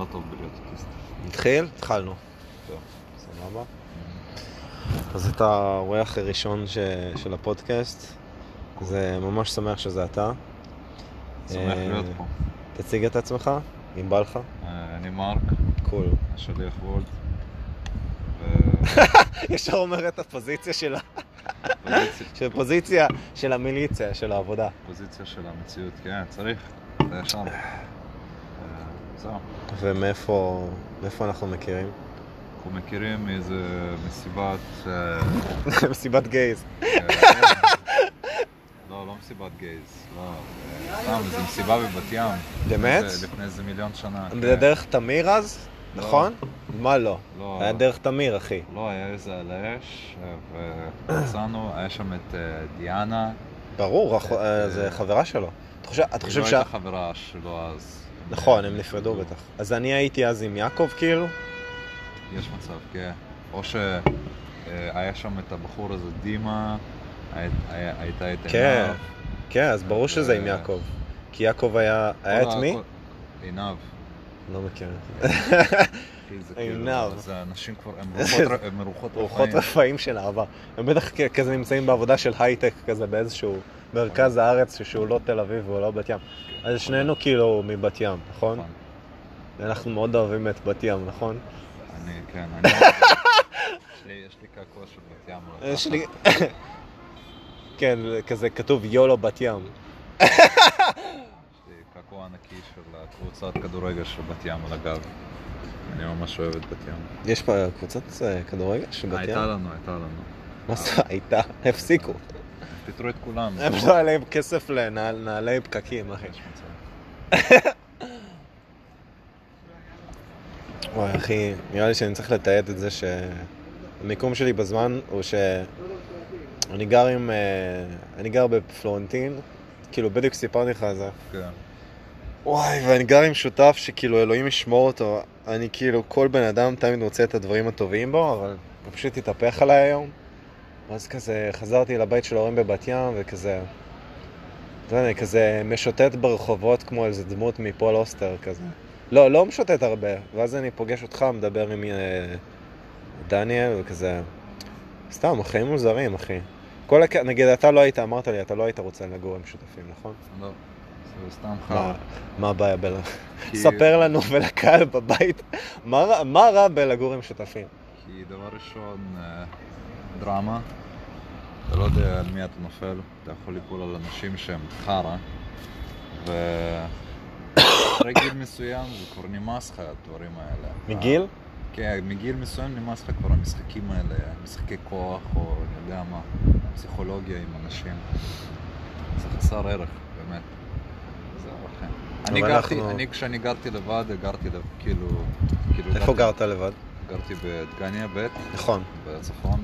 לא טוב בלהיות אוטיסט. נתחיל? התחלנו. טוב, סבבה. אז אתה האורח הראשון ש... של הפודקאסט. זה ממש שמח שזה אתה. שמח אה, להיות פה. תציג את עצמך, אם בא לך. אה, אני מרק, קול. השליח וולט. ישר אומר את הפוזיציה שלה. של פוזיציה של המיליציה, של העבודה. פוזיציה של המציאות, כן, צריך. זה ישר. זהו. ומאיפה מאיפה אנחנו מכירים? אנחנו מכירים מאיזה מסיבת... אה, מסיבת גייז. אה, לא, לא מסיבת גייז. לא, אה, סתם, איזה מסיבה בבת ים. באמת? לפני איזה- איזה מיליון שנה. זה כן. דרך תמיר אז? לא. נכון? מה לא? לא. היה דרך תמיר, אחי. לא, היה איזה על האש, ויצאנו, היה שם את דיאנה. ברור, זה חברה שלו. אתה חושב- אתה היא חושב לא שה... הייתה חברה שלו אז. נכון, הם נפרדו בטח. אז אני הייתי אז עם יעקב כאילו? יש מצב, כן. או שהיה שם את הבחור הזה, דימה, הייתה את כן. עינב. כן, אז ברור שזה עם יעקב. כי יעקב היה... היה את מי? עינב. לא מכיר. אחי, זה כאילו, עינב. זה אנשים כבר, הם מרוחות- מרוחות רוחות רפאים. רפאים של העבר. הם בטח כזה נמצאים בעבודה של הייטק כזה באיזשהו מרכז הארץ שהוא לא תל אביב והוא לא בת ים. אז שנינו כאילו מבת ים, נכון? נכון. אנחנו מאוד אוהבים את בת ים, נכון? אני, כן, אני... יש לי- קעקוע של בת ים. יש. לי... כן, כזה כתוב יולו בת ים. יש לי קעקוע ענקי של הקבוצת כדורגל של בת ים על הגב. אני ממש אוהב את בת ים. יש פה קבוצת אה, כדורגל של בת ים? הייתה לנו, הייתה לנו. מה זה הייתה? הפסיקו. פיטרו את כולם. הם לא היה להם כסף לנעלי פקקים, אחי. וואי, אחי, נראה לי שאני צריך לתעד את זה שהמיקום שלי בזמן הוא שאני גר עם... אה, אני גר בפלורנטין, כאילו בדיוק סיפרתי לך על זה. כן. וואי, ואני גר עם שותף שכאילו אלוהים ישמור אותו. אני כאילו, כל בן אדם תמיד מוצא את הדברים הטובים בו, אבל הוא פשוט התהפך עליי היום. אז כזה חזרתי לבית של ההורים בבת ים, וכזה... אתה יודע, אני כזה משוטט ברחובות כמו איזה דמות מפול אוסטר כזה. לא, לא משוטט הרבה, ואז אני פוגש אותך, מדבר עם אה, דניאל, וכזה... סתם, החיים מוזרים, אחי. כל הק... נגיד, אתה לא היית, אמרת לי, אתה לא היית רוצה לגור עם שותפים, נכון? לא. זה סתם חרא. מה הבעיה ב... ספר לנו ולקהל בבית, מה רע- מה רע בלגור עם שותפים? כי דבר ראשון, אה, דרמה. אתה לא יודע על מי אתה נופל, אתה יכול ליפול על אנשים שהם חרא. ו... אחרי גיל מסוים זה כבר נמאס לך הדברים האלה. מגיל? כן, מגיל מסוים נמאס לך כבר המשחקים האלה, משחקי כוח או אני יודע מה, פסיכולוגיה עם אנשים. זה חסר ערך, באמת. זהו, אחי. אני גרתי, אנחנו- אני כשאני גרתי לבד, גרתי כאילו... כאילו איפה גרתי- גרת לבד? גרתי בדגניה ב', נכון. בצפון,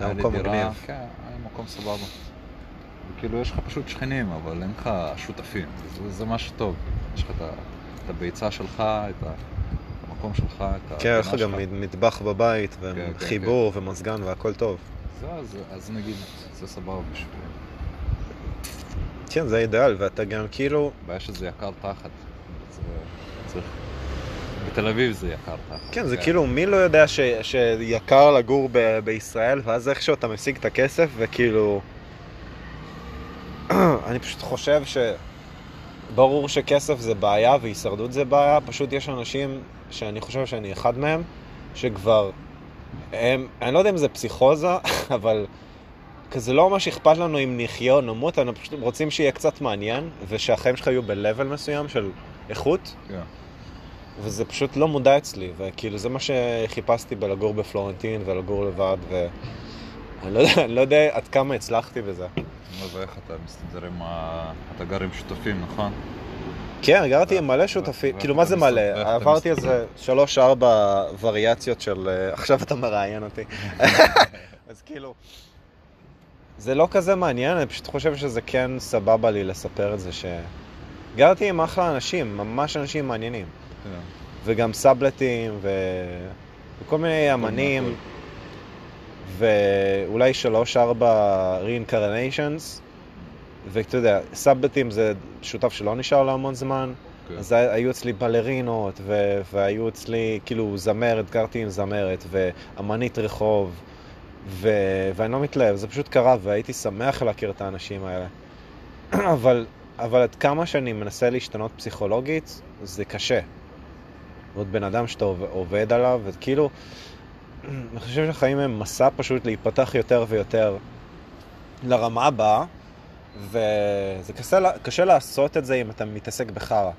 והיה לי דירה, מגניב. כן, מקום סבבה. וכאילו יש לך פשוט שכנים, אבל אין לך שותפים, זה, זה משהו טוב. יש לך את, את הביצה שלך, את המקום שלך, את כן, יש לך גם. מטבח בבית, כן, כן, וחיבור ומזגן והכל טוב. זה, אז, אז נגיד, זה סבבה בשבילי. כן, זה האידאל, ואתה גם כאילו... הבעיה שזה יקר תחת. זה צריך... בתל אביב זה יקר תחת. כן, זה כאילו, מי לא יודע ש, שיקר לגור ב, בישראל, ואז איכשהו אתה משיג את הכסף, וכאילו... אני פשוט חושב ש... ברור שכסף זה בעיה והישרדות זה בעיה, פשוט יש אנשים שאני חושב שאני אחד מהם, שכבר... הם, אני לא יודע אם זה פסיכוזה, אבל כזה לא ממש אכפת לנו אם נחיה או נמות, אנחנו פשוט רוצים שיהיה קצת מעניין, ושהחיים שלך יהיו ב-level מסוים של איכות, כן. וזה פשוט לא מודע אצלי, וכאילו זה מה שחיפשתי בלגור בפלורנטין ולגור לבד, ואני לא יודע, לא יודע עד כמה הצלחתי בזה. נו, ואיך אתה מסתדר עם ה... אתה גר עם שותפים, נכון? כן, גרתי עם מלא שותפים, כאילו מה זה מלא? עברתי? איזה שלוש-ארבע וריאציות של אה, עכשיו אתה מראיין אותי. אז כאילו, זה לא כזה מעניין, אני פשוט חושב שזה כן סבבה לי לספר את זה ש... גרתי עם אחלה אנשים, ממש אנשים מעניינים. כן. וגם סאבלטים ו... וכל מיני אמנים ואולי שלוש-ארבע reincarnations ואתה יודע, סאבלטים זה שותף שלא נשאר לו המון זמן כן. אז היו אצלי בלרינות, ו- והיו אצלי כאילו זמרת, גרתי עם זמרת, ואמנית רחוב, ו- ואני לא מתלהב, זה פשוט קרה, והייתי שמח להכיר את האנשים האלה. אבל, אבל עד כמה שאני מנסה להשתנות פסיכולוגית, זה קשה. עוד בן אדם שאתה עובד עליו, וכאילו, אני חושב שהחיים הם מסע פשוט להיפתח יותר ויותר לרמה הבאה, וזה קשה, קשה לעשות את זה אם אתה מתעסק בחרא.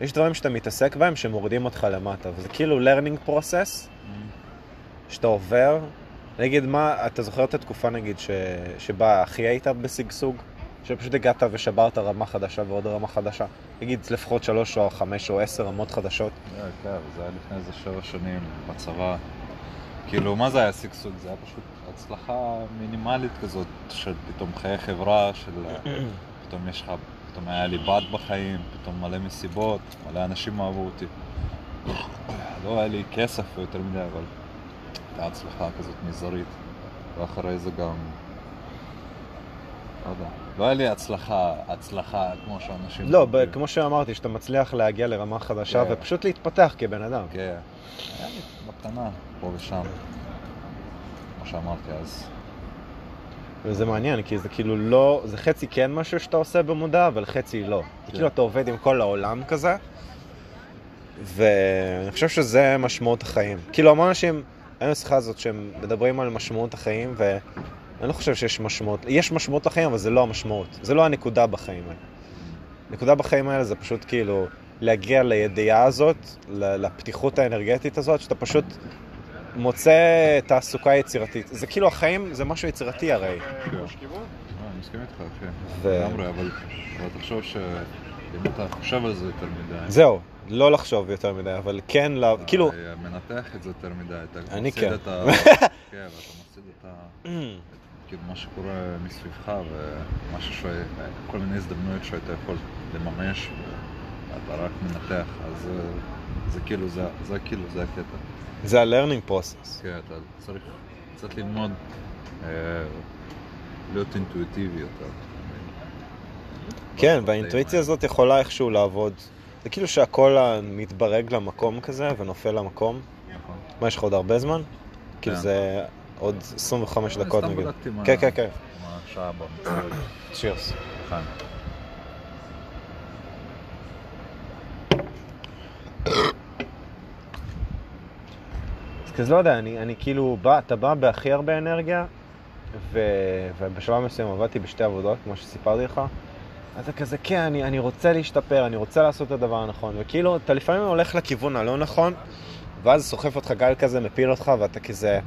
יש דברים שאתה מתעסק בהם שמורידים אותך למטה, וזה כאילו learning process שאתה עובר. נגיד מה, אתה זוכר את התקופה נגיד ש... שבה הכי היית בשגשוג? שפשוט הגעת ושברת רמה חדשה ועוד רמה חדשה. נגיד לפחות שלוש או חמש או עשר רמות חדשות. אה, כן, זה היה לפני איזה שבע שנים בצבא. כאילו, מה זה היה שגשוג? זה היה פשוט הצלחה מינימלית כזאת, של פתאום חיי חברה, של פתאום יש לך, פתאום היה לי בת בחיים, פתאום מלא מסיבות, מלא אנשים אהבו אותי. לא היה לי כסף יותר מדי, אבל הייתה הצלחה כזאת מזערית. ואחרי זה גם, לא יודע, לא היה לי הצלחה, הצלחה כמו שאנשים... לא. ב- כמו שאמרתי, שאתה מצליח להגיע לרמה חדשה כן. ופשוט להתפתח כבן אדם. כן, היה לי בקטנה, פה ושם, כמו שאמרתי אז. וזה מעניין, כי זה כאילו לא, זה חצי כן משהו שאתה עושה במודע, אבל חצי לא. זה כן. כאילו אתה עובד עם כל העולם כזה, ואני חושב שזה משמעות החיים. כאילו המון אנשים, היום השיחה הזאת שהם מדברים על משמעות החיים, ואני לא חושב שיש משמעות, יש משמעות לחיים, אבל זה לא המשמעות. זה לא הנקודה בחיים האלה. הנקודה בחיים האלה זה פשוט כאילו להגיע לידיעה הזאת, לפתיחות האנרגטית הזאת, שאתה פשוט מוצא תעסוקה יצירתית. זה כאילו החיים זה משהו יצירתי הרי. כן. לא, אני מסכים איתך, כן. לגמרי, אבל תחשוב שאם אתה חושב על זה יותר מדי, זהו, לא לחשוב יותר מדי, אבל כן. אתה כאילו... מנתח את זה יותר מדי, אתה אני מפסיד כן. את ה... כן, ואתה מפסיד את ה... כאילו מה שקורה מסביבך ומשהו ש... כל מיני הזדמנויות שהיית יכול לממש ואתה רק מנתח, אז אה, זה כאילו, זה, זה כאילו, זה הקטע. זה ה-learning process. כן, אתה צריך קצת ללמוד אה, להיות אינטואיטיבי יותר. כן, והאינטואיציה הזאת יכולה איכשהו לעבוד. זה כאילו שהכל מתברג למקום כזה ונופל למקום. נכון. מה, יש לך עוד הרבה זמן? כאילו כן. זה עוד 25 דקות סתם נגיד. כן, כן, כן. מה השעה במצוות. צ'ירס. כן. אז לא יודע, אני, אני כאילו בא, אתה בא בהכי הרבה אנרגיה, ו, ובשלב מסוים עבדתי בשתי עבודות, כמו שסיפרתי לך, אז אתה כזה, כן, אני, אני רוצה להשתפר, אני רוצה לעשות את הדבר הנכון, וכאילו, אתה לפעמים הולך לכיוון הלא נכון, ואז סוחף אותך גל כזה, מפיל אותך, ואתה כזה,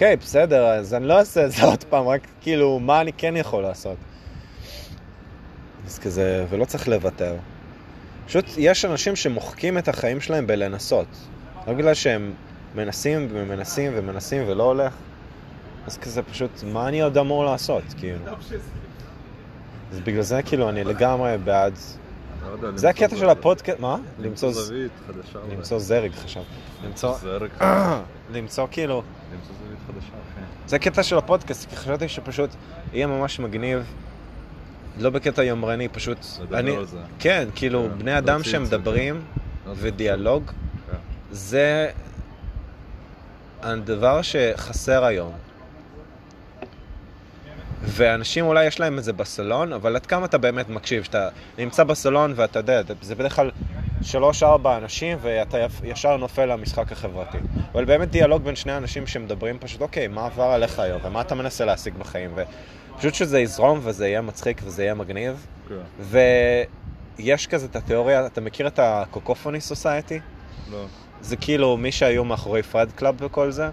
אוקיי, בסדר, אז אני לא אעשה את זה עוד פעם, רק כאילו, מה אני כן יכול לעשות? אז כזה, ולא צריך לוותר. פשוט יש אנשים שמוחקים את החיים שלהם בלנסות. לא בגלל שהם מנסים ומנסים ומנסים ולא הולך, אז כזה פשוט, מה אני עוד אמור לעשות, כאילו? אז בגלל זה כאילו אני לגמרי בעד. לא זה הקטע של. הפודקאסט, מה? למצוא חדשה. אולי. למצוא זרג חשב. למצוא, זרק, למצוא כאילו, למצוא זווית חדשה, אחי. זה הקטע של הפודקאסט, כי חשבתי שפשוט יהיה ממש מגניב, לא בקטע יומרני, פשוט, לדבר אני, על זה. כן, כאילו, כן, בני אדם שמדברים לא, ודיאלוג, כן. זה הדבר שחסר היום. ואנשים אולי יש להם את זה בסלון, אבל עד כמה אתה באמת מקשיב? שאתה נמצא בסלון ואתה יודע, זה בדרך כלל שלוש-ארבע אנשים ואתה ישר נופל למשחק החברתי. אבל באמת דיאלוג בין שני אנשים שמדברים פשוט, אוקיי, מה עבר עליך היום ומה אתה מנסה להשיג בחיים? ופשוט שזה יזרום וזה יהיה מצחיק וזה יהיה מגניב. כן. ויש כזה את התיאוריה, אתה מכיר את ה Cacophony Society? לא. זה כאילו מי שהיו מאחורי Fight Club וכל זה, אה,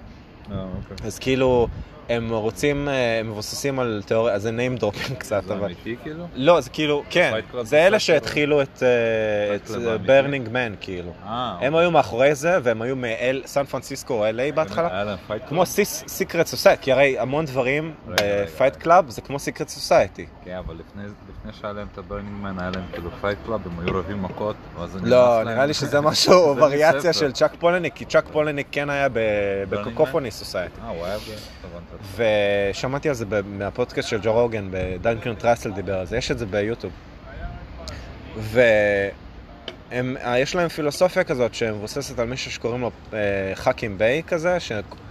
אוקיי. אז כאילו הם רוצים, אה, הם מבוססים על תיאוריה, אז זה name dropping קצת, זה אבל... אמיתי כאילו? לא, זה כאילו, כן, זה אלה זה שהתחילו את Fight Club האמיתי? Burning Man, כאילו. אה, הם היו מאחורי זה, והם היו מסן פרנסיסקו או LA בהתחלה. כמו secret society, כי הרי המון דברים. ב Fight Club זה כמו secret society. כן, אבל לפני, שהיה להם את ה Burning Man, היה להם כאילו fight club, הם היו רבים מכות, ואז זה לא, נראה. לי שזה משהו, זה וריאציה. של צ'אק פולניק, כי צ'אק פלאניק כן היה ב Cacophony Society. אה, הוא היה ב... ושמעתי על זה מהפודקאסט של ג'ו רוגן, ודנקן טראסל דיבר על זה, יש את זה ביוטיוב. הם, אה, יש להם פילוסופיה כזאת שמבוססת על מישהו שקוראים לו אה, חכים ביי כזה,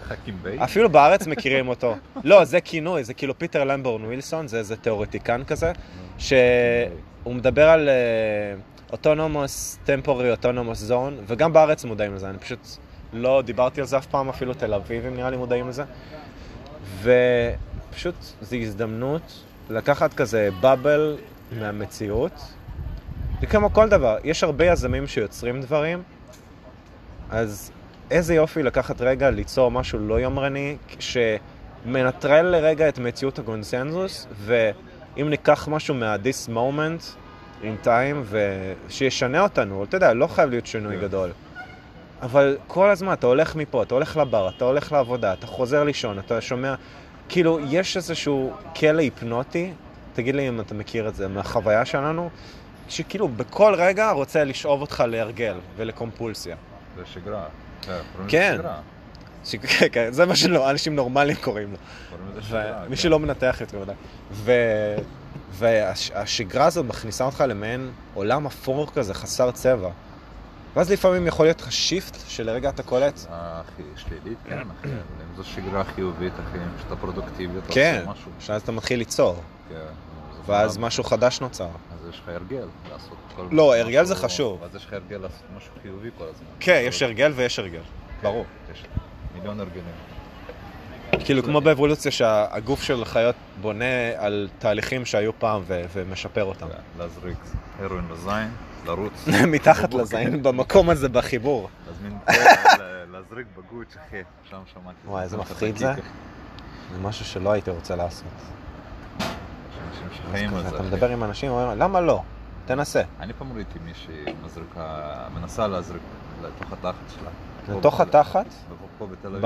חכים ביי? שאפילו בארץ מכירים אותו. לא, זה כינוי, זה כאילו פיטר למבורן ווילסון, זה איזה תיאורטיקן כזה, שהוא מדבר על autonomous, temporary autonomous zone, וגם בארץ מודעים לזה, אני פשוט לא דיברתי על זה אף פעם, אפילו תל אביבים נראה לי מודעים לזה. ופשוט זו הזדמנות לקחת כזה bubble מהמציאות. זה כמו כל דבר, יש הרבה יזמים שיוצרים דברים, אז איזה יופי לקחת רגע ליצור משהו לא יומרני, שמנטרל לרגע את מציאות הקונסנזוס, ואם ניקח משהו מה-this moment in time, ושישנה אותנו, אתה יודע, לא חייב להיות שינוי. גדול. אבל כל הזמן אתה הולך מפה, אתה הולך לבר, אתה הולך לעבודה, אתה חוזר לישון, אתה שומע... כאילו, יש איזשהו כלא היפנוטי, תגיד לי אם אתה מכיר את זה, מהחוויה שלנו, שכאילו בכל רגע רוצה לשאוב אותך להרגל ולקומפולסיה. זה שגרה. כן, כן. ש... כן, זה מה שאנשים נורמליים קוראים לו. כן. שלא מנתח יותר מדי. ו... והשגרה הזאת מכניסה אותך למעין עולם אפור כזה, חסר צבע. ואז לפעמים יכול להיות לך shift שלרגע אתה קולט, הכי שלילית, כן, אחי. אם זו שגרה חיובית, אחי, שאתה פרודוקטיבי, אתה כן, עושה משהו. שאז אתה מתחיל ליצור, כן. ואז משהו חדש נוצר. אז יש לך הרגל לעשות כל... לא, הרגל זה חשוב. אז יש לך הרגל לעשות משהו חיובי כל הזמן. כן, יש הרגל ויש הרגל, ברור. יש מיליון הרגלים. כאילו כמו באבולוציה שהגוף של חיות בונה על תהליכים שהיו פעם ומשפר אותם. להזריק הרואין לזין, לרוץ. מתחת. לזין, במקום הזה בחיבור. להזמין ל- להזריק בגוץ', אחי. שם שמעתי. וואי, איזה מפחיד זה. זה משהו שלא הייתי רוצה לעשות. אתה. מדבר עם אנשים, אומרים, למה לא? תנסה. אני פעם ראיתי מישהי מזריקה, מנסה להזריק לתוך התחת שלה. פה לתוך התחת? פה בתל אביב.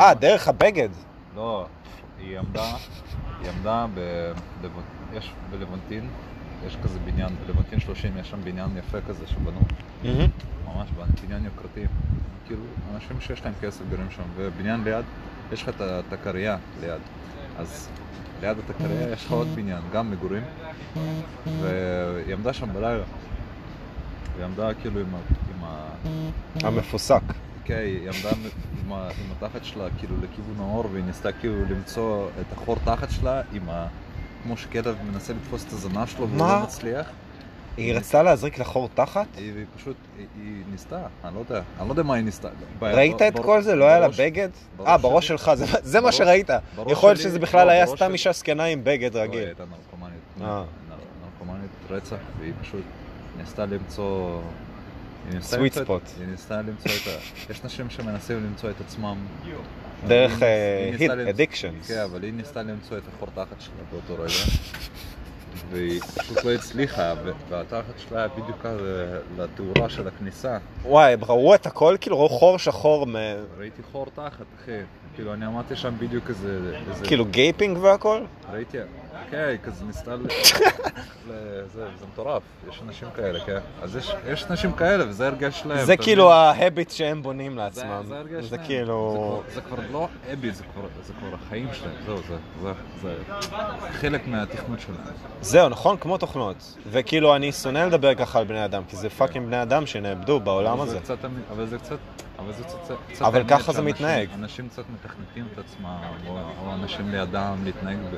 אה, דרך הבגד. לא, היא עמדה, היא עמדה בלוונטין, יש כזה בניין, בלוונטין 30 יש שם בניין יפה כזה שבנו, ממש בניין יוקרתי. כאילו, אנשים שיש להם כסף גרים שם, ובניין ליד, יש לך את ה- את הקרייה ליד. אז ליד את הקרייה יש לך עוד בניין, גם מגורים, והיא עמדה שם בלילה. היא עמדה כאילו עם ה... עם ה... המפוסק. כן, היא עמדה עם, ה, עם התחת שלה כאילו לכיוון האור והיא ניסתה כאילו למצוא את החור תחת שלה עם ה... כמו שכלב מנסה לתפוס את הזנב שלו והוא? לא מצליח. היא רצתה להזריק לחור תחת? היא, היא פשוט, היא, היא ניסתה, אני לא יודע, אני לא יודע מה היא ניסתה. ראית את בר- כל זה? לא היה לה בגד? אה, בראש שלך, זה- זה מה שראית. יכול להיות שזה בכלל לא, היה סתם אישה זקנה עם בגד לא, היא רגיל. הייתה נרקומנית. אה. נר- נרקומנית רצח והיא פשוט ניסתה למצוא... היא את- spot. היא ניסתה למצוא את ה... יש נשים שמנסים למצוא את עצמם. דרך אה, hit למצוא- addictions. כן, אבל היא ניסתה למצוא את החור תחת שלה באותו רגע. והיא פשוט לא הצליחה, והתחת שלה היה בדיוק כזה לתאורה של הכניסה. וואי, הם ראו את הכל? כאילו ראו חור שחור, מ- ראיתי חור תחת, אחי. כאילו, אני עמדתי שם בדיוק. איזה- כאילו gaping והכל? ראיתי, היא כזה ניסתה ל... ל- זה, מטורף, יש אנשים כאלה, כן? אז יש, אנשים כאלה, וזה הרגל שלהם. זה כאילו? ה habit שהם בונים לעצמם. זה הרגל זה שלהם. כאילו... זה כבר, זה כבר לא אבי, זה כבר, החיים שלהם, זהו, זה, חלק מהתכנות שלהם. זהו, נכון? כמו תוכנות. וכאילו, אני שונא לדבר ככה על בני אדם, כי זה fucking בני אדם שנאבדו בעולם הזה. אבל זה קצת, אבל זה קצת, אבל ככה זה מתנהג. אנשים קצת מתכנתים את עצמם, או, אנשים לידם להתנהג ב...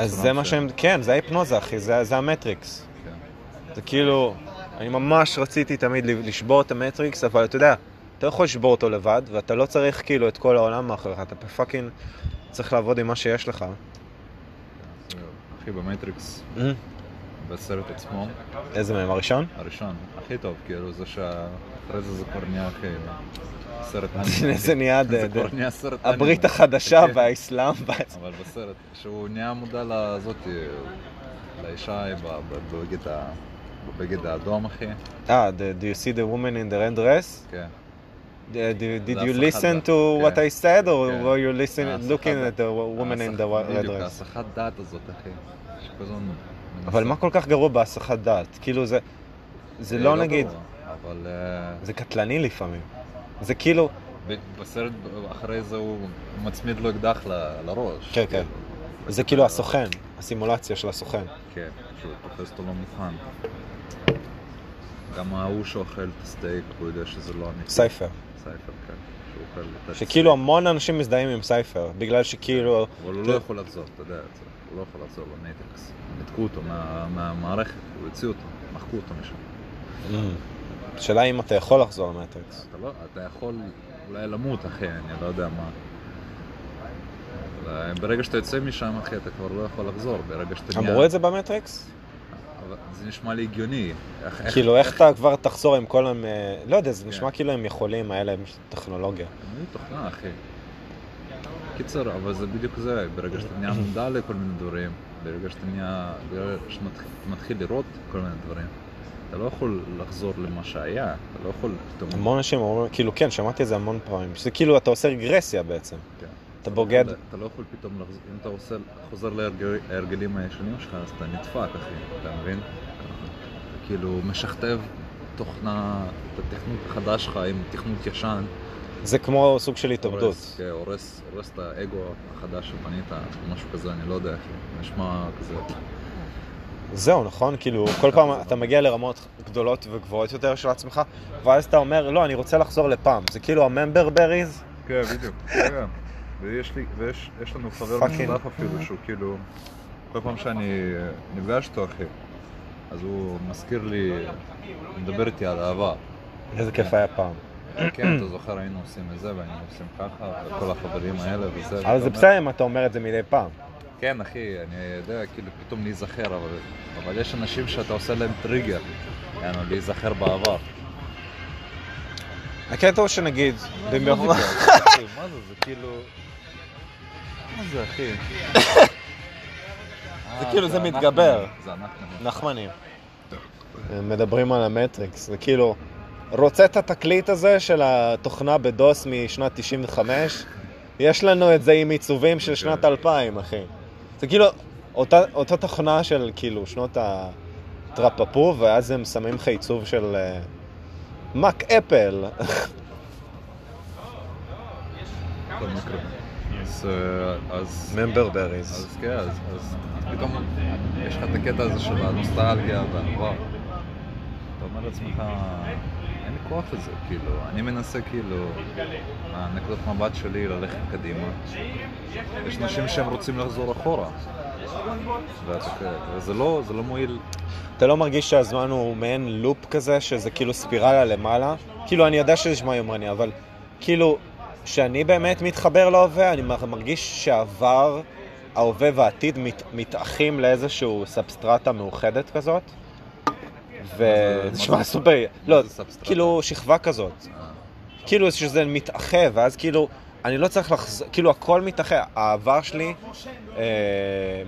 אז זה מה שהם... כן, זה ההיפנוזה, אחי, זה זה המטריקס. כן. זה כאילו, אני ממש רציתי תמיד לשבור את המטריקס, אבל אתה יודע, אתה לא יכול לשבור אותו לבד, ואתה לא צריך כאילו את כל העולם מאחוריך, אתה fucking צריך לעבוד עם מה שיש לך. אחי, במטריקס, Mm. בסרט עצמו, איזה מהם, הראשון? הראשון, הכי טוב, כאילו זה שאחרי זה זה כבר נהיה. סרט זה נהיה הברית. החדשה כן. והאסלאם. וה- אבל בסרט, שהוא נהיה מודע לזאת, לאישה בבגד האדום, אחי. אה, do you see the woman in the red dress? כן. Uh, Did you listen to what כן. I said, or כן. were you looking at the woman in the red בדיוק, dress? ההסחת דעת הזאת, אחי. שכל הזמן מנסה- אבל מה כל כך גרוע בהסחת דעת? כאילו זה... זה אה, לא נגיד... אבל אה, זה קטלני לפעמים. זה כאילו... בסרט אחרי זה הוא מצמיד לו אקדח ל- לראש. כן, כן. כאילו. זה כאילו הסוכן, הסימולציה של הסוכן. כן, שהוא תופס אותו לא מוכן. גם ההוא שאוכל את הסטייק, הוא יודע שזה לא אמיתי. סייפר. סייפר, כן. שכאילו המון אנשים מזדהים עם סייפר, בגלל שכאילו... אבל הוא לא יכול לחזור, אתה יודע את זה. הוא לא יכול לחזור למטריקס. ניתקו אותו מה- מהמערכת, הוא הוציאו אותו, מחקו אותו משם. השאלה אם אתה יכול לחזור למטריקס. אתה לא, אתה יכול אולי למות, אחי, אני לא יודע מה. אבל ברגע שאתה יוצא משם, אחי, אתה כבר לא יכול לחזור. ברגע שאתה אמרו את זה במטריקס? זה נשמע לי הגיוני. כאילו, איך אתה כבר תחזור עם כל הם... אה, לא יודע, זה כן. נשמע כאילו הם יכולים, היה להם טכנולוגיה. אני תוכנה, אחי. קיצר, אבל זה בדיוק זה, ברגע שאתה נהיה מודע לכל מיני דברים, ברגע שאתה נהיה, ברגע שאתה מתחיל לראות כל מיני דברים, אתה לא יכול לחזור למה שהיה, אתה לא יכול פתאום... המון אנשים אומרים, כאילו, כן, שמעתי את זה המון פעמים, שזה כאילו, אתה עושה רגרסיה בעצם. כן. אתה בוגד, אתה לא יכול פתאום לחזור, אם אתה עושה, חוזר להרגל- להרגלים הישנים שלך, אז אתה נדפק, אחי, אתה מבין? אתה כאילו משכתב תוכנה, את התכנות החדש שלך עם תכנות ישן. זה כמו סוג של התאבדות. כן, הורס, את האגו החדש שבנית, משהו כזה, אני לא יודע. נשמע כזה... זהו, נכון? כאילו, כל פעם אתה מגיע לרמות גדולות וגבוהות יותר של עצמך, ואז אתה אומר, לא, אני רוצה לחזור לפעם. זה כאילו הממבר בריז, כן, בדיוק. כן. ויש לי, ויש יש לנו חבר משותף אפילו, שהוא כאילו, כל פעם שאני נפגש איתו, אחי, אז הוא מזכיר לי, מדבר איתי על העבר. איזה כיף היה פעם. כן, אתה זוכר, היינו עושים את זה, והיינו עושים ככה, וכל החברים האלה וזה. אבל זה בסדר אם אתה אומר את זה מדי פעם. כן, אחי, אני יודע, כאילו, פתאום להיזכר, אבל, אבל יש אנשים שאתה עושה להם טריגר, יענו, להיזכר בעבר. הקטע הוא שנגיד, במיוחד... אחי, מה זה, זה כאילו... מה זה, אחי? זה אה, כאילו, זה אנחנו, מתגבר. זה אנחנו. נחמנים. מדברים על המטריקס, זה כאילו, רוצה את התקליט הזה של התוכנה בדוס משנת 95? יש לנו את זה עם עיצובים של שנת 2000, אחי. זה כאילו, אותה, אותה תוכנה של כאילו שנות הטרפפו, ואז הם שמים לך עיצוב של אה, מאק אפל. אז, אה, אז, ממבר בריז. אז כן, אז, אז פתאום יש לך את הקטע הזה של הנוסטלגיה והעבר. אתה אומר לעצמך, אין לי כוח לזה, כאילו, אני מנסה כאילו, מהנקודת מבט שלי ללכת קדימה. יש אנשים שהם רוצים לחזור אחורה. וזה לא, זה לא מועיל, אתה לא מרגיש שהזמן הוא מעין לופ כזה, שזה כאילו ספירלה למעלה? כאילו, אני יודע שזה נשמע יומרני, אבל כאילו, שאני באמת מתחבר להווה, אני מר- מרגיש שהעבר, ההווה והעתיד מת, מתאחים לאיזשהו substrata מאוחדת כזאת. נשמע זה- סופר... לא? כאילו שכבה כזאת. אה, כאילו שזה מתאחה, ואז כאילו, אני לא צריך לחזור, כאילו הכל מתאחה. העבר שלי אה,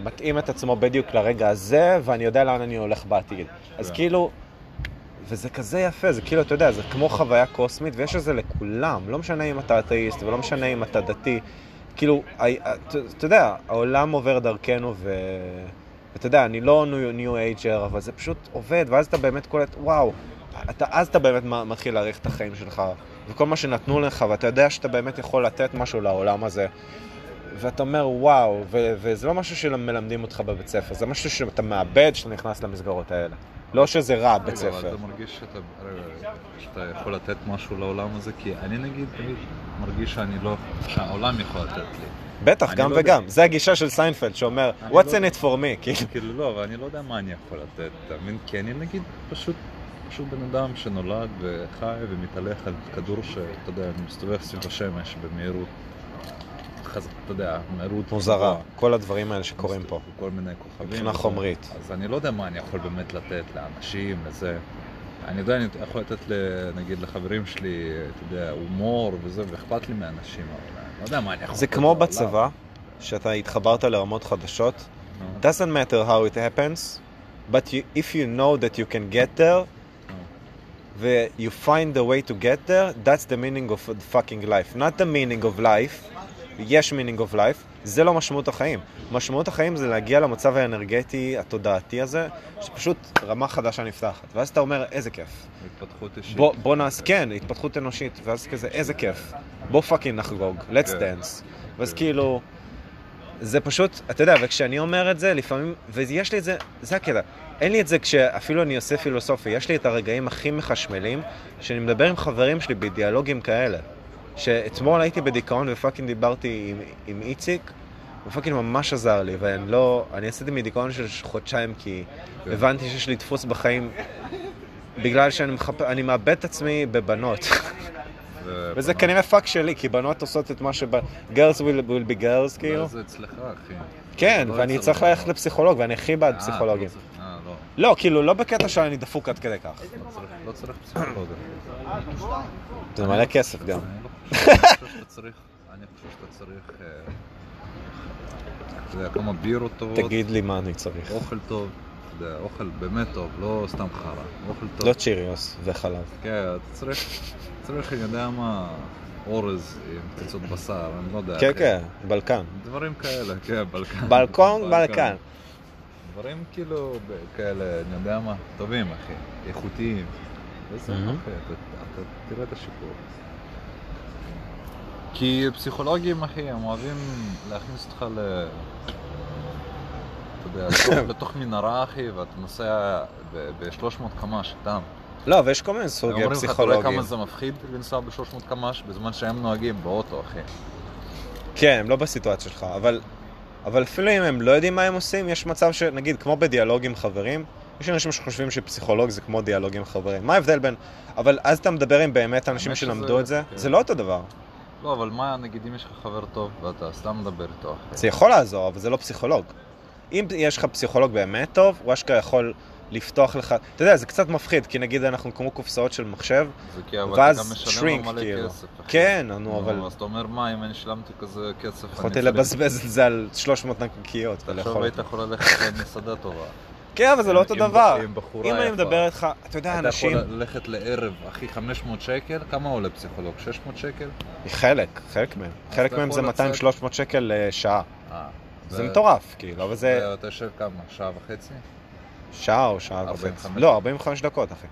מתאים את עצמו בדיוק לרגע הזה, ואני יודע לאן אני הולך בעתיד. אז כן. כאילו, וזה כזה יפה, זה כאילו, אתה יודע, זה כמו חוויה קוסמית, ויש את זה לכולם. לא משנה אם אתה אתאיסט, ולא משנה אם אתה דתי. כאילו, אתה יודע, העולם עובר דרכנו, ו... ואתה יודע, אני לא ניו אייג'ר, אבל זה פשוט עובד, ואז אתה באמת קולט, וואו, אתה, אז אתה באמת מתחיל להעריך את החיים שלך, וכל מה שנתנו לך, ואתה יודע שאתה באמת יכול לתת משהו לעולם הזה. ואתה אומר, וואו, ו- וזה לא משהו שמלמדים אותך בבית ספר, זה משהו שאתה מאבד כשאתה נכנס למסגרות האלה. לא שזה רע, בית רגע, אבל ספר. אתה מרגיש שאתה, שאתה יכול לתת משהו לעולם הזה? כי אני נגיד תמיד מרגיש שאני לא, שהעולם יכול לתת לי. בטח, גם לא יודע. וגם. זה הגישה של סיינפלד, שאומר, what's לא in יודע. it for me, כאילו. כאילו לא, אבל אני לא יודע מה אני יכול לתת, אתה מבין? כי אני נגיד פשוט, פשוט בן אדם שנולד וחי ומתהלך על כדור שאתה יודע, מסתובב סביב השמש במהירות. חזק, אתה יודע, מהירות מוזרה. כל הדברים האלה שקורים פה. כל מיני כוכבים. מבחינה. חומרית. אז אני לא יודע מה אני יכול באמת לתת לאנשים, לזה. אני יודע, אני יכול לתת, נגיד, לחברים שלי, אתה יודע, הומור וזה, ואכפת לי מאנשים, אבל לא יודע מה אני יכול זה לתת כמו לעולם. בצבא, שאתה התחברת לרמות חדשות. נו, doesn't matter how it happens, but you, if you know that you can get there, נו. ו- you find the way to get there, that's the meaning of the fucking life. Not the meaning of life, יש meaning of life, זה לא משמעות החיים. משמעות החיים זה להגיע למצב האנרגטי, התודעתי הזה, שפשוט רמה חדשה נפתחת. ואז אתה אומר, איזה כיף. התפתחות אישית. בוא, בוא נעשה, כן, התפתחות אנושית, ואז כזה, איזה כיף. בוא פאקינג נחגוג, let's כן. dance. ואז כן. כאילו, זה פשוט, אתה יודע, וכשאני אומר את זה, לפעמים, ויש לי את זה, זה הקטע. אין לי את זה כשאפילו אני עושה פילוסופיה, יש לי את הרגעים הכי מחשמלים, שאני מדבר עם חברים שלי בדיאלוגים כאלה. שאתמול הייתי בדיכאון ו fucking דיברתי עם, עם איציק, ו fucking ממש עזר לי, ואני לא... אני עשיתי מדיכאון של חודשיים כי הבנתי שיש לי דפוס בחיים בגלל שאני מחפ... אני מאבד את עצמי בבנות. וזה כנראה פאק שלי, כי בנות עושות את מה ש... girls will, will be girls, כאילו. זה אצלך, אחי. כן, לא ואני צריך. ללכת לפסיכולוג, ואני הכי בעד אה, פסיכולוגים. לא אה, לא. לא, כאילו, לא בקטע שאני דפוק עד כדי כך. לא צריך- לא צריך פסיכולוג. זה מלא כסף גם. אני חושב שאתה צריך, אתה יודע, כמה בירות טובות, תגיד לי מה אני צריך. אוכל טוב, אתה יודע, אוכל באמת טוב, לא סתם חרא, אוכל טוב. לא צ'יריוס וחלב. כן, אתה צריך, צריך, אני יודע מה, אורז עם קציצות בשר, אני לא יודע. כן. כן, בלקן. דברים כאלה, כן, בלקן. בלקון, בלקן. דברים כאילו כאלה, אני יודע מה, טובים, אחי, איכותיים. וזה, מהמם. אחי, אתה תראה את השיפור. כי פסיכולוגים, אחי, הם אוהבים להכניס אותך ל... אתה יודע, לתוך, לתוך מנהרה, אחי, ואתה נוסע ב-300 קמ"ש, סתם. לא, ויש כל מיני סוגי אומרים לך, אתה רואה פסיכולוגים. כמה זה מפחיד לנסוע ב-300 קמ"ש בזמן שהם נוהגים באוטו, אחי. כן, הם לא בסיטואציה שלך, אבל, אבל אפילו אם הם לא יודעים מה הם עושים, יש מצב שנגיד, כמו בדיאלוג עם חברים, יש אנשים שחושבים שפסיכולוג זה כמו דיאלוג עם חברים. מה ההבדל בין... אבל אז אתה מדבר עם באמת אנשים האמת שזה- שלמדו את זה, כן. זה לא אותו דבר. לא, אבל מה, נגיד, אם יש לך חבר טוב ואתה סתם מדבר איתו, אחי. זה יכול לעזור, אבל זה לא פסיכולוג. אם יש לך פסיכולוג באמת טוב, הוא אשכרה יכול לפתוח לך... אתה יודע, זה קצת מפחיד, כי נגיד אנחנו כמו קופסאות של מחשב, ואז מלא כאילו. כסף. כן, נו, אבל אז אתה אומר, מה, אם אני שילמתי כזה כסף, יכולתי לבזבז את זה על 300 נקניקיות עכשיו היית. יכול ללכת למסעדה טובה. כן, אבל זה לא אותו דבר. אם אני. מדבר איתך, אתה יודע, אתה יכול אנשים... ללכת לערב, אחי, 500 שקל, כמה עולה פסיכולוג? 600 שקל? חלק, חלק מהם. חלק אתה מהם זה יכול לצאת- 200-300 שקל לשעה. אה. זה ו- מטורף, כאילו, אבל זה ואתה יושב כמה? שעה וחצי? שעה או שעה 45 וחצי. לא, 45 דקות, אחי.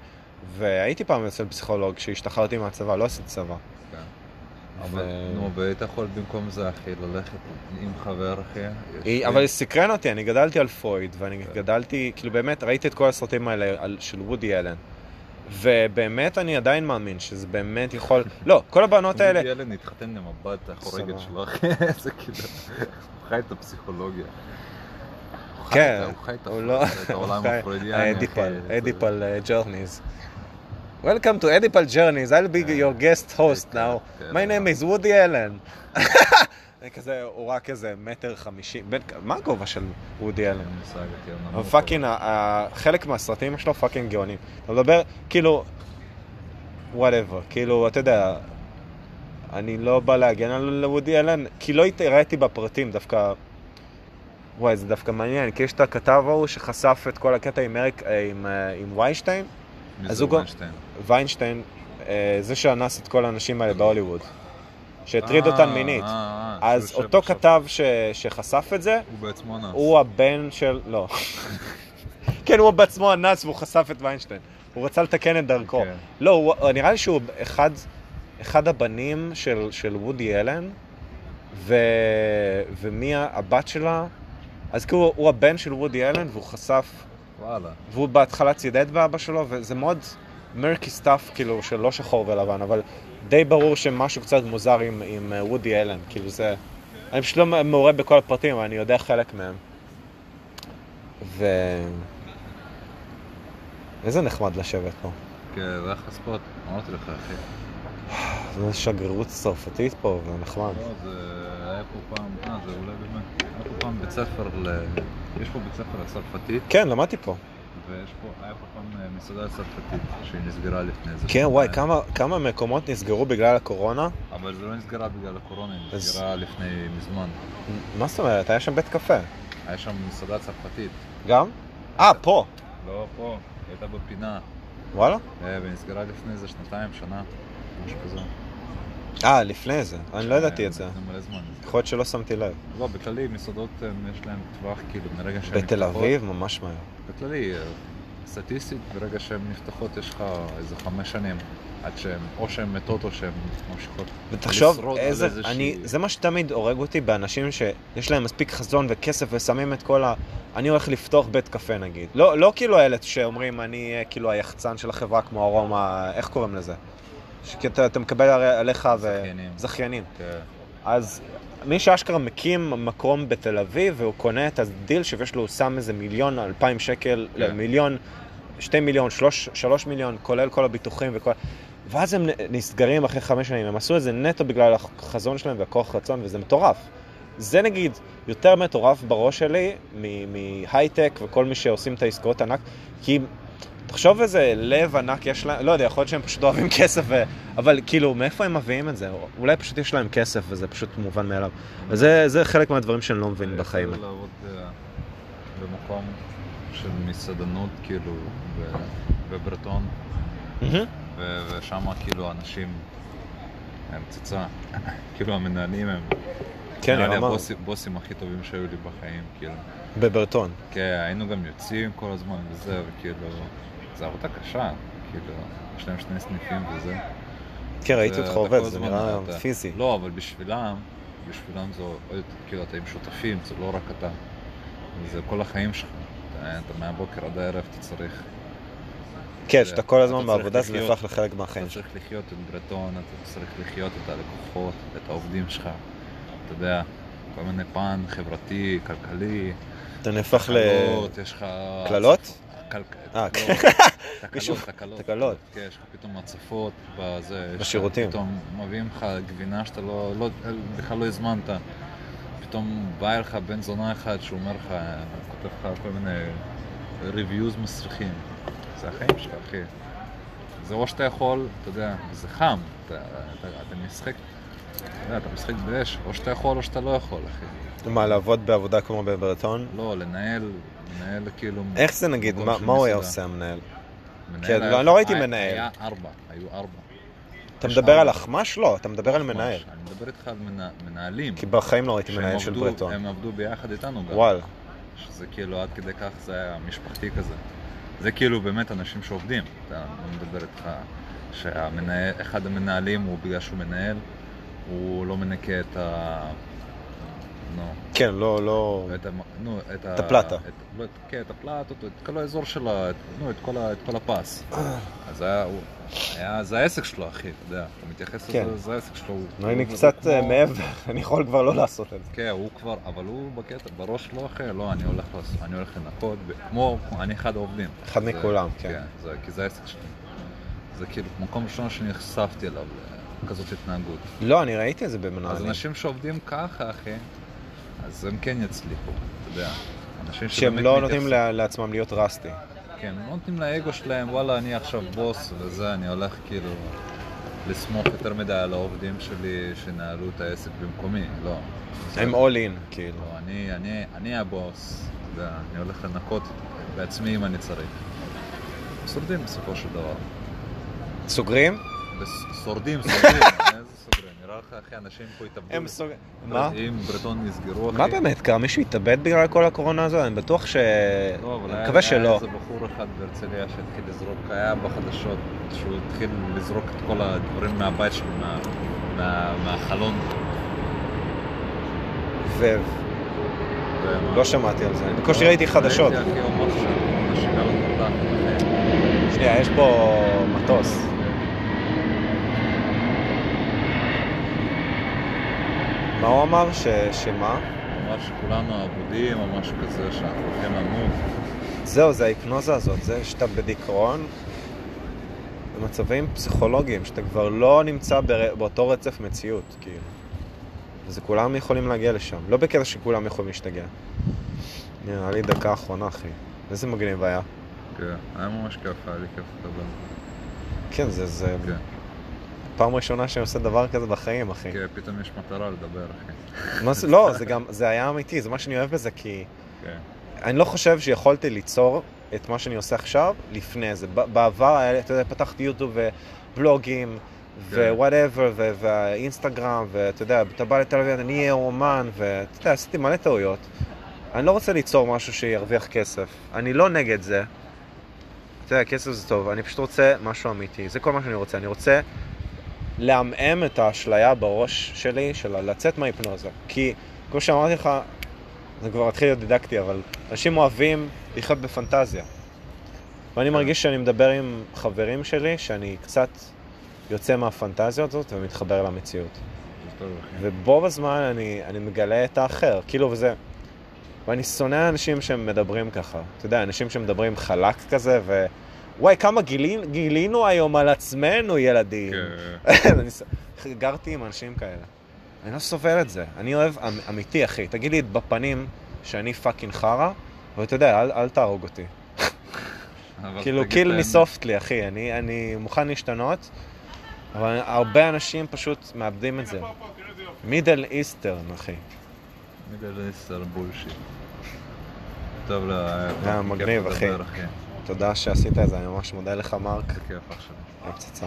והייתי פעם אצל פסיכולוג כשהשתחררתי מהצבא, לא עשיתי צבא. כן. ו- אבל, נו, והיית יכול במקום זה, אחי, ללכת עם חבר, אחי. היא- אבל סקרן אותי, אני גדלתי על פרויד, ואני גדלתי, כאילו באמת, ראיתי את כל הסרטים האלה על- של וודי אלן. ובאמת אני עדיין מאמין שזה באמת יכול... לא, כל הבנות האלה... וודי אלן התחתן עם הבת החורגת. שלו, אחי, זה כאילו, הוא חי את הפסיכולוגיה. כן, הוא חי את לא... העולם הפרוידיאני, אחי. Oedipal, זה- Oedipal Journeys. Welcome to Oedipal Journeys, I'll be your guest host כן, now. כן, My name is Woody Allen. זה כזה, הוא רק איזה מטר חמישים, מה הגובה של וודי אלן? כן, fucking, חלק מהסרטים שלו fucking גאונים. אתה מדבר, כאילו, whatever, כאילו, אתה יודע, אני לא בא להגן על וודי אלן, כי לא ראיתי בפרטים דווקא, וואי, זה דווקא מעניין, כי יש את הכתב ההוא שחשף את כל הקטע עם אה, עם, אה, עם ויינשטיין, אז הוא ויינשטיין? ויינשטיין, אה, זה שאנס את כל האנשים האלה בהוליווד, שהטריד אה, אותן מינית. אה, אז אותו כתב ש, שחשף את זה, הוא בעצמו אנס. הוא הבן של... לא. כן, הוא בעצמו אנס והוא חשף את ויינשטיין. הוא רצה לתקן את דרכו. כן. לא, נראה לי שהוא אחד, אחד הבנים של, של וודי אלן, ו, ומי הבת שלה? אז כאילו הוא הבן של וודי אלן והוא חשף, וואלה. והוא בהתחלה צידד באבא שלו, וזה מאוד murky stuff, כאילו, של לא שחור ולבן, אבל די ברור שמשהו קצת מוזר עם, עם אה, וודי אלן, כאילו זה... אני פשוט לא מעורה בכל הפרטים, אבל אני יודע חלק מהם. ו... איזה נחמד לשבת פה. כן, זה אחלה ספוט, אמרתי לך, אחי. זו שגרירות צרפתית פה, זה נחמד. לא, זה היה פה פעם, אה, זה אולי באמת. היה פה פעם בית ספר ל... יש פה בית ספר לצרפתית, כן, למדתי פה. ויש פה, היה פה פעם אה, מסעדה צרפתית שהיא נסגרה לפני איזה כן, וואי. כמה, כמה מקומות נסגרו בגלל הקורונה? אבל זה לא נסגרה בגלל הקורונה, היא אז- נסגרה לפני מזמן. מה זאת אומרת? היה שם בית קפה. היה שם מסעדה צרפתית. גם? אה, פה. לא פה, הייתה בפינה, וואלה? אה, ונסגרה לפני איזה שנתיים, שנה, משהו כזה. אה, לפני זה. אני לא ידעתי את זה. זה מלא זמן. יכול להיות שלא שמתי לב. לא, בכללי מסעדות אה, יש להן טווח כאילו מרגע שהן בתל נפתחות. אביב, ממש מהר. בכללי, אה, סטטיסטית, ברגע שהן נפתחות יש לך איזה חמש שנים עד שהן, או שהן מתות או שהן ממשיכות ותחשוב לשרוד על איזה, איזושהי- אני, זה מה שתמיד הורג אותי באנשים שיש להם מספיק חזון וכסף ושמים את כל ה... אני הולך לפתוח בית קפה נגיד. לא, לא כאילו האלה שאומרים אני כאילו היחצן של החברה כמו ארומה, איך קוראים לזה? שכי אתה, אתה מקבל עליך ו... זכיינים. זכיינים. כן. אז מי שאשכרה מקים מקום בתל אביב והוא קונה את הדיל שיש לו, הוא שם איזה מיליון, אלפיים שקל, כן. למיליון, שתי מיליון, שלוש, שלוש מיליון, כולל כל הביטוחים וכל... ואז הם נסגרים אחרי חמש שנים, הם עשו את זה נטו בגלל החזון שלהם והכוח רצון, וזה מטורף. זה נגיד יותר מטורף בראש שלי מהייטק וכל מי שעושים את העסקאות ענק, כי תחשוב איזה לב ענק יש להם, לא יודע, יכול להיות שהם פשוט אוהבים כסף, ו... אבל כאילו, מאיפה הם מביאים את זה? אולי פשוט יש להם כסף וזה פשוט מובן מאליו. וזה זה חלק מהדברים שאני לא מבין בחיים. התחילו לעבוד אה, במקום של מסעדנות, כאילו, בברטון, ושם כאילו אנשים הם פצצה. כאילו המנהלים הם... כן, נראה לי הבוסים הכי טובים שהיו לי בחיים, כאילו. בברטון. כן, היינו גם יוצאים כל הזמן וזה, וכאילו... זה עבודה קשה, כאילו, יש להם שני סניפים וזה. כן, ראיתי אותך עובד, זה נראה פיזי. לא, אבל בשבילם, בשבילם זה עוד, כאילו, אתה עם שותפים, זה לא רק אתה. זה כל החיים שלך. אתה, מהבוקר עד הערב, אתה צריך... כן, שאתה כל הזמן בעבודה, זה. נהפך לחלק מהחיים אתה. צריך לחיות את ברטון, אתה צריך לחיות את הלקוחות, את העובדים שלך. אתה יודע, כל מיני פן חברתי, כלכלי, אתה נהפך ל... יש לך... קללות? אה, כן. מישהו- תקלות, תקלות. תקלות. כן, יש לך פתאום הצפות בזה. בשירותים. פתאום מביאים לך גבינה שאתה לא, לא, בכלל לא הזמנת. פתאום בא אליך בן זונה אחד שהוא אומר לך, כותב לך כל מיני reviews מסריחים. זה החיים שלך, אחי. זה או שאתה יכול, אתה יודע, זה חם, אתה, אתה, אתה משחק, אתה יודע, אתה משחק באש, או שאתה יכול או שאתה לא יכול, אחי. מה, לעבוד בעבודה כמו בברטון? לא, לנהל, לנהל כאילו... איך זה נגיד? מה מה הוא היה. עושה המנהל? מנהל כן, היה- לא- לא ראיתי מנהל. היה ארבע, היו ארבע. אתה מדבר על. אחמ"ש? לא, אתה מדבר על מנהל. אני מדבר איתך על מנה- מנהלים. כי בחיים לא ראיתי מנהל של ברטון. הם עבדו ביחד איתנו גם. וואלה. שזה כאילו עד כדי כך זה היה משפחתי כזה. זה כאילו באמת אנשים שעובדים. אתה אני מדבר איתך שאחד המנהלים הוא בגלל שהוא מנהל, הוא לא מנקה את ה... נו, כן, לא, לא... את, ה... נו, את, ה... הפלטה. את, לא, את, כן, את הפלטות, את כל האזור שלה, את, נו, את, כל ה... את כל הפס. אז היה, הוא, היה, זה העסק שלו, אחי, אתה יודע, אתה מתייחס כן. לזה, זה העסק שלו. הוא- אני קצת הוא אה, כמו- מעבר, אני יכול כבר לא לעשות את זה. כן, הוא כבר, אבל הוא בקטע, בראש לא אחר, לא, אני הולך, לעשות, אני הולך לנקות, כמו, אני אחד העובדים. אחד מכולם, כן. כן, זה, כי זה העסק שלי. זה כאילו מקום ראשון שנחשפתי אליו, כזאת התנהגות. לא, אני ראיתי את זה אז במנהלים. אנשים שעובדים ככה, אחי, אז הם כן יצליחו, אתה יודע. שהם לא נותנים לה- לעצמם להיות רסטי. כן, הם לא נותנים לאגו שלהם, וואלה, אני עכשיו בוס וזה, אני הולך כאילו לסמוך יותר מדי על העובדים שלי שנהלו את העסק במקומי, לא. הם all in, כאילו. לא, אני, אני, אני הבוס, אתה יודע, אני הולך לנקות בעצמי אם אני צריך. שורדים בסופו של דבר. סוגרים? שורדים, שורדים, לך, אחי, אנשים פה התאבדו. הם סוגרים. מה? אם ברטון נסגרו, אחי. מה באמת קרה? מישהו התאבד בגלל כל הקורונה הזו? אני בטוח ש... לא, אבל אני היה, מקווה היה שלא. איזה בחור אחד בהרצליה שהתחיל לזרוק, היה בחדשות, שהוא התחיל לזרוק את כל הדברים מהבית שלו, מה, מה, מהחלון. ו... ומה- לא שמעתי על זה. בקושי ראיתי חדשות. שנייה, יש פה מטוס. מה הוא אמר? ש... שמה? הוא אמר שכולנו אבודים או משהו כזה, שאנחנו הולכים למות. זהו, זה ההיפנוזה הזאת. זה שאתה בדיכאון, במצבים פסיכולוגיים, שאתה כבר לא נמצא בר... באותו רצף מציאות, כאילו. וזה כולם יכולים להגיע לשם. לא בקטע שכולם יכולים להשתגע. נראה לי דקה אחרונה, אחי. איזה מגניב היה. כן, היה ממש כיף, היה לי כיף לדבר. כן, זה, זה כן, פעם ראשונה שאני עושה דבר כזה בחיים, אחי. כן, פתאום יש מטרה לדבר, אחי. לא, זה גם, זה היה אמיתי, זה מה שאני אוהב בזה, כי כן. אני לא חושב שיכולתי ליצור את מה שאני עושה עכשיו לפני זה. בעבר היה אתה יודע, פתחתי יוטיוב ובלוגים כן. ווואטאבר, והאינסטגרם, ואתה יודע, אתה בא לתל אביב, אני אהיה אומן, ואתה יודע, עשיתי מלא טעויות. אני לא רוצה ליצור משהו שירוויח כסף. אני לא נגד זה. אתה יודע, כסף זה טוב, אני פשוט רוצה משהו אמיתי, זה כל מה שאני רוצה. אני רוצה לעמעם את האשליה בראש שלי של לצאת מההיפנוזה. כי, כמו שאמרתי לך, זה כבר מתחיל להיות דידקטי, אבל אנשים אוהבים לחיות בפנטזיה. ואני מרגיש שאני מדבר עם חברים שלי, שאני קצת יוצא מהפנטזיות הזאת ומתחבר למציאות. ובו בזמן אני, אני מגלה את האחר, כאילו וזה... ואני שונא אנשים שמדברים ככה. אתה יודע, אנשים שמדברים חלק כזה, ו... וואי, כמה גילינו, גילינו היום על עצמנו, ילדים. כן. גרתי עם אנשים כאלה. אני לא סובל את זה. אני אוהב אמ, אמיתי, אחי. תגיד לי בפנים שאני fucking חרא, ואתה יודע, אל, אל תהרוג אותי. כאילו, kill את האמת. me softly, אחי. אני, אני מוכן להשתנות, אבל הרבה אנשים פשוט מאבדים את זה. מידל איסטרן, אחי. מידל איסט על בולשיט. טוב, לא, היה מגניב, אחי. תודה שעשית את זה, אני ממש מודה לך, מרק. כיף אח שלי. היה פצצה.